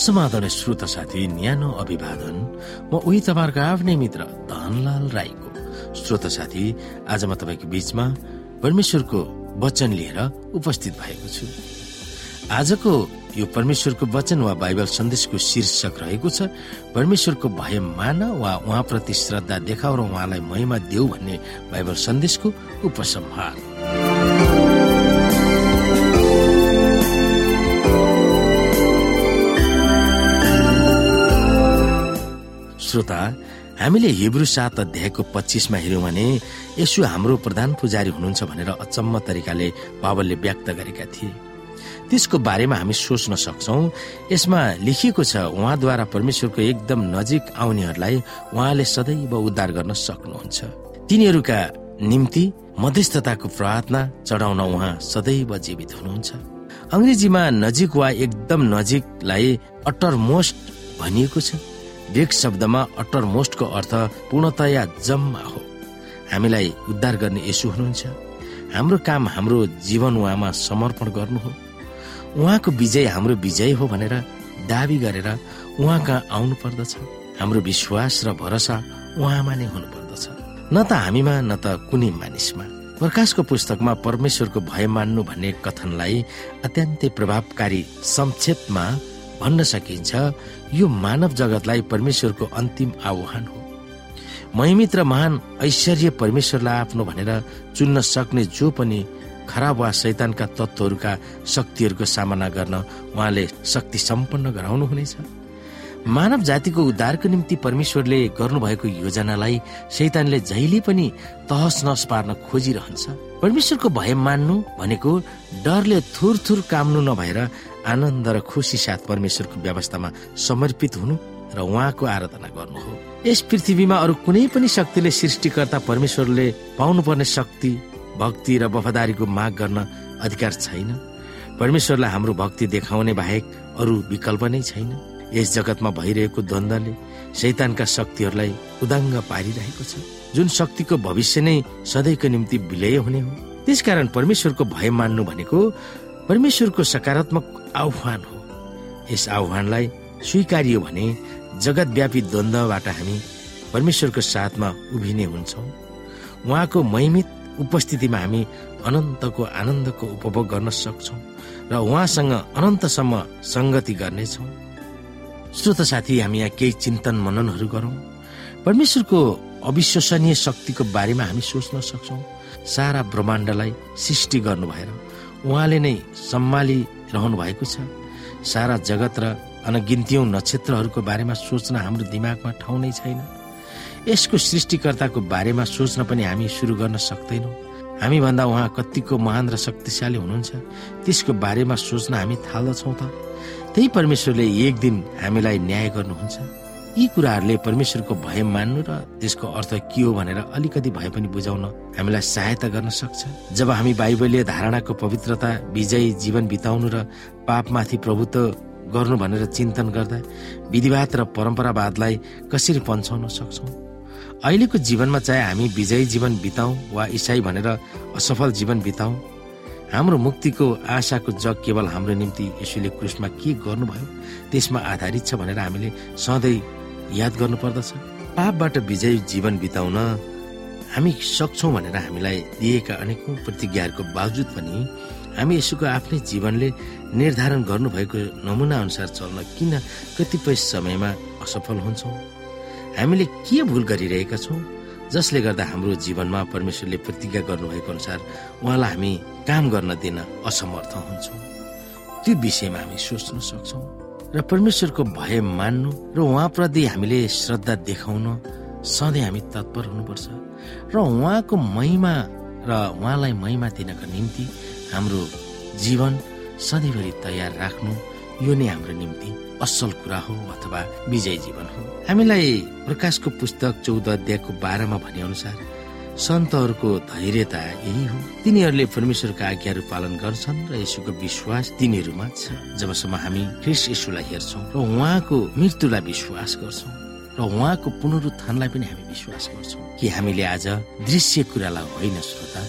समाधान श्रोता साथी न्यानो अभिवादन। म उही तपाईँहरूको आफ्नै मित्र धनलाल राईको। श्रोता साथी आज म तपाईँको बीचमा परमेश्वरको वचन लिएर उपस्थित भएको छु। आजको यो परमेश्वरको वचन वा बाइबल सन्देशको शीर्षक रहेको छ परमेश्वरको भय मान वा उहाँप्रति श्रद्धा देखाउ र उहाँलाई महिमा देऊ भन्ने बाइबल सन्देशको उपसंहार। श्रोता हामीले हिब्रू सात अध्यायको पच्चिसमा हेर्यौँ भने यसो हाम्रो प्रधान पुजारी हुनुहुन्छ भनेर अचम्म तरिकाले बाबलले व्यक्त गरेका थिए। त्यसको बारेमा हामी सोच्न सक्छौ यसमा लेखिएको छ उहाँद्वारा परमेश्वरको एकदम नजिक आउनेहरूलाई उहाँले सदैव उद्धार गर्न सक्नुहुन्छ। तिनीहरूका निम्ति मध्यस्थताको प्रार्थना चढाउन उहाँ सदैव जीवित हुनुहुन्छ। अङ्ग्रेजीमा नजिक वा एकदम नजिकलाई अटर मोस्ट भनिएको छ। ग्रिक शब्दमा अटर मोस्टको अर्थ पूर्णतया जम्मा हो। हामीलाई उद्धार गर्ने यसु हुनुहुन्छ। हाम्रो काम हाम्रो जीवन उहाँमा समर्पण गर्नु हो। उहाँको विजय हाम्रो विजय हो भनेर दावी गरेर उहाँ कहाँ आउनु पर्दछ। हाम्रो विश्वास र भरोसा उहाँमा नै हुनु पर्दछ। न त हामीमा न त कुनै मानिसमा। प्रकाशको पुस्तकमा परमेश्वरको भय मान्नु भन्ने कथनलाई अत्यन्तै प्रभावकारी संक्षेपमा भन्न सकिन्छ यो मानव जगतलाई परमेश्वरको अन्तिम आह्वान हो। महिमित र महान ऐश्वर्य परमेश्वरलाई आफ्नो भनेर चुन्न सक्ने जो पनि खराब वा शैतानका तत्वहरूका शक्तिहरूको सामना गर्न उहाँले शक्ति सम्पन्न गराउनु हुनेछ मानव जातिको उद्धारको निम्ति परमेश्वरले गर्नुभएको योजनालाई शैतानले जहिले पनि तहस नहस पार्न खोजिरहन्छ। परमेश्वरको भय मान्नु भनेको डरले थुर थुर काम्नु नभएर आनन्द र खुसी साथ परमेश्वरको व्यवस्थामा समर्पित हुनु र उहाँको आराधना गर्नु हो। यस पृथ्वीमा अरू कुनै पनि शक्तिले सृष्टिकर्ता परमेश्वरले पाउनुपर्ने शक्ति भक्ति र वफादारीको माग गर्न अधिकार छैन। परमेश्वरलाई हाम्रो भक्ति देखाउने बाहेक अरू विकल्प नै छैन। यस जगतमा भइरहेको द्वन्द्वले शैतानका शक्तिहरूलाई उदाङ्ग पारिरहेको छ। जुन शक्तिको भविष्य नै सधैँको निम्ति विलय हुने हो। त्यसकारण परमेश्वरको भय मान्नु भनेको परमेश्वरको सकारात्मक आह्वान हो। यस आह्वानलाई स्वीकारियो भने जगतव्यापी द्वन्द्वबाट हामी परमेश्वरको साथमा उभिने हुन्छौँ। उहाँको महिमित उपस्थितिमा हामी अनन्तको आनन्दको उपभोग गर्न सक्छौँ र उहाँसँग अनन्तसम्म सङ्गति गर्नेछौँ। श्रोत साथी हामी यहाँ केही चिन्तन मननहरू गरौँ। परमेश्वरको अविश्वसनीय शक्तिको बारेमा हामी सोच्न सक्छौँ। सारा ब्रह्माण्डलाई सृष्टि गर्नु भएर उहाँले नै सम्हालिरहनु भएको छ। सारा जगत र अनगिन्त्यौँ नक्षत्रहरूको बारेमा सोच्न हाम्रो दिमागमा ठाउँ नै छैन। यसको सृष्टिकर्ताको बारेमा सोच्न पनि हामी सुरु गर्न सक्दैनौँ। हामीभन्दा उहाँ कतिको महान र शक्तिशाली हुनुहुन्छ। त्यसको बारेमा सोच्न हामी थाल्दछौँ त। त्यही परमेश्वरले एक दिन हामीलाई न्याय गर्नुहुन्छ। यी कुराहरूले परमेश्वरको भय मान्नु र त्यसको अर्थ के हो भनेर अलिकति भए पनि बुझाउन हामीलाई सहायता गर्न सक्छ। जब हामी बाइबलीय धारणाको पवित्रता विजय जीवन बिताउनु र पापमाथि प्रभुत्व गर्नु भनेर चिन्तन गर्दा विधिवाद र परम्परावादलाई कसरी पन्छाउन सक्छौँ? अहिलेको जीवनमा चाहे हामी विजयी जीवन बिताउँ वा इसाई भनेर असफल जीवन बिताउँ हाम्रो मुक्तिको आशाको जग केवल हाम्रो निम्ति यसुले क्रुसमा के गर्नुभयो त्यसमा आधारित छ भनेर हामीले सधैँ याद गर्नुपर्दछ। पापबाट विजय जीवन बिताउन हामी सक्छौँ भनेर हामीलाई दिएका अनेकौँ प्रतिज्ञाहरूको बावजुद पनि हामी यसोको आफ्नै जीवनले निर्धारण गर्नुभएको नमुना अनुसार चल्न किन कतिपय समयमा असफल हुन्छौँ? हामीले के भुल गरिरहेका छौँ? जसले गर्दा हाम्रो जीवनमा परमेश्वरले प्रतिज्ञा गर्नुभएको अनुसार उहाँलाई हामी काम गर्न दिन असमर्थ हुन्छौँ। त्यो विषयमा हामी सोच्न सक्छौँ। र परमेश्वरको भय मान्नु र उहाँप्रति हामीले श्रद्धा देखाउन सधैँ हामी तत्पर हुनुपर्छ। र उहाँको महिमा र उहाँलाई महिमा दिनका निम्ति हाम्रो जीवन सधैँभरि तयार राख्नु यो नै हाम्रो निम्ति असल कुरा हो अथवा विजय जीवन हो। हामीलाई प्रकाशको पुस्तक चौध अध्यायको बाह्रमा भने अनुसार सन्तहरूको धैर्यता यही हो। तिनीहरूले परमेश्वरका आज्ञाहरू पालन गर्छन् र यसुको विश्वास तिनीहरूमा छ। जबसम्म हामी ख्रिस यसुलाई हेर्छौँ र उहाँको मृत्युलाई विश्वास गर्छौँ र उहाँको पुनरुत्थानलाई पनि हामी विश्वास गर्छौँ कि हामीले आज दृश्य कुरालाई होइन श्रोता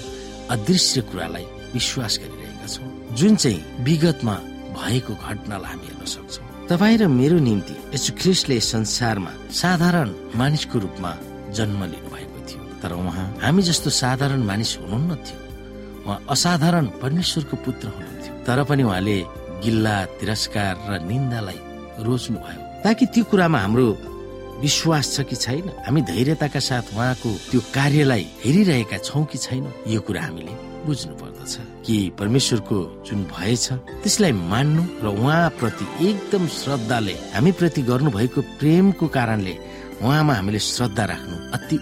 अदृश्य कुरालाई विश्वास गरिरहेका छौँ। जुन चाहिँ विगतमा भएको घटनालाई हामी हेर्न सक्छौँ। तपाईँ र मेरो निम्ति यशु ख्रिस्टले संसारमा साधारण मानिसको रूपमा जन्म लिनु भएको थियो तर उहाँ हामी जस्तो साधारण मानिस हुनुहुन्न थियो उहाँ असाधारण परमेश्वरको पुत्र हुनुहुन्थ्यो। तर पनि उहाँले गिल्ला तिरस्कार र निन्दालाई रोज्नु भयो ताकि त्यो कुरामा हाम्रो विश्वास छ कि छैन? हामी धैर्यताका साथ उहाँको त्यो कार्यलाई हेरिरहेका छौँ कि छैनौँ? यो कुरा हामीले बुझ्नु पर्दछ कि परमेश्वरको जुन भएछ त्यसलाई मान्नु र उहाँप्रति एकदम श्रद्धाले हामी प्रति गर्नुभएको प्रेमको कारणले उहाँमा हामीले श्रद्धा राख्नु अति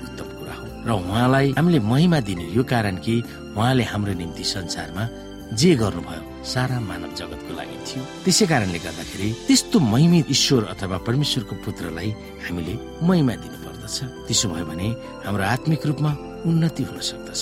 र उहाँलाई हामीले महिमा दिने यो कारण कि उहाँले हाम्रो निम्ति संसारमा जे गर्नुभयो सारा मानव जगतको लागि थियो। त्यसै कारणले गर्दाखेरि त्यस्तो महिमित ईश्वर अथवा परमेश्वरको पुत्रलाई हामीले महिमा दिनु पर्दछ त्यसो भयो भने हाम्रो आत्मिक रूपमा उन्नति हुन सक्दछ।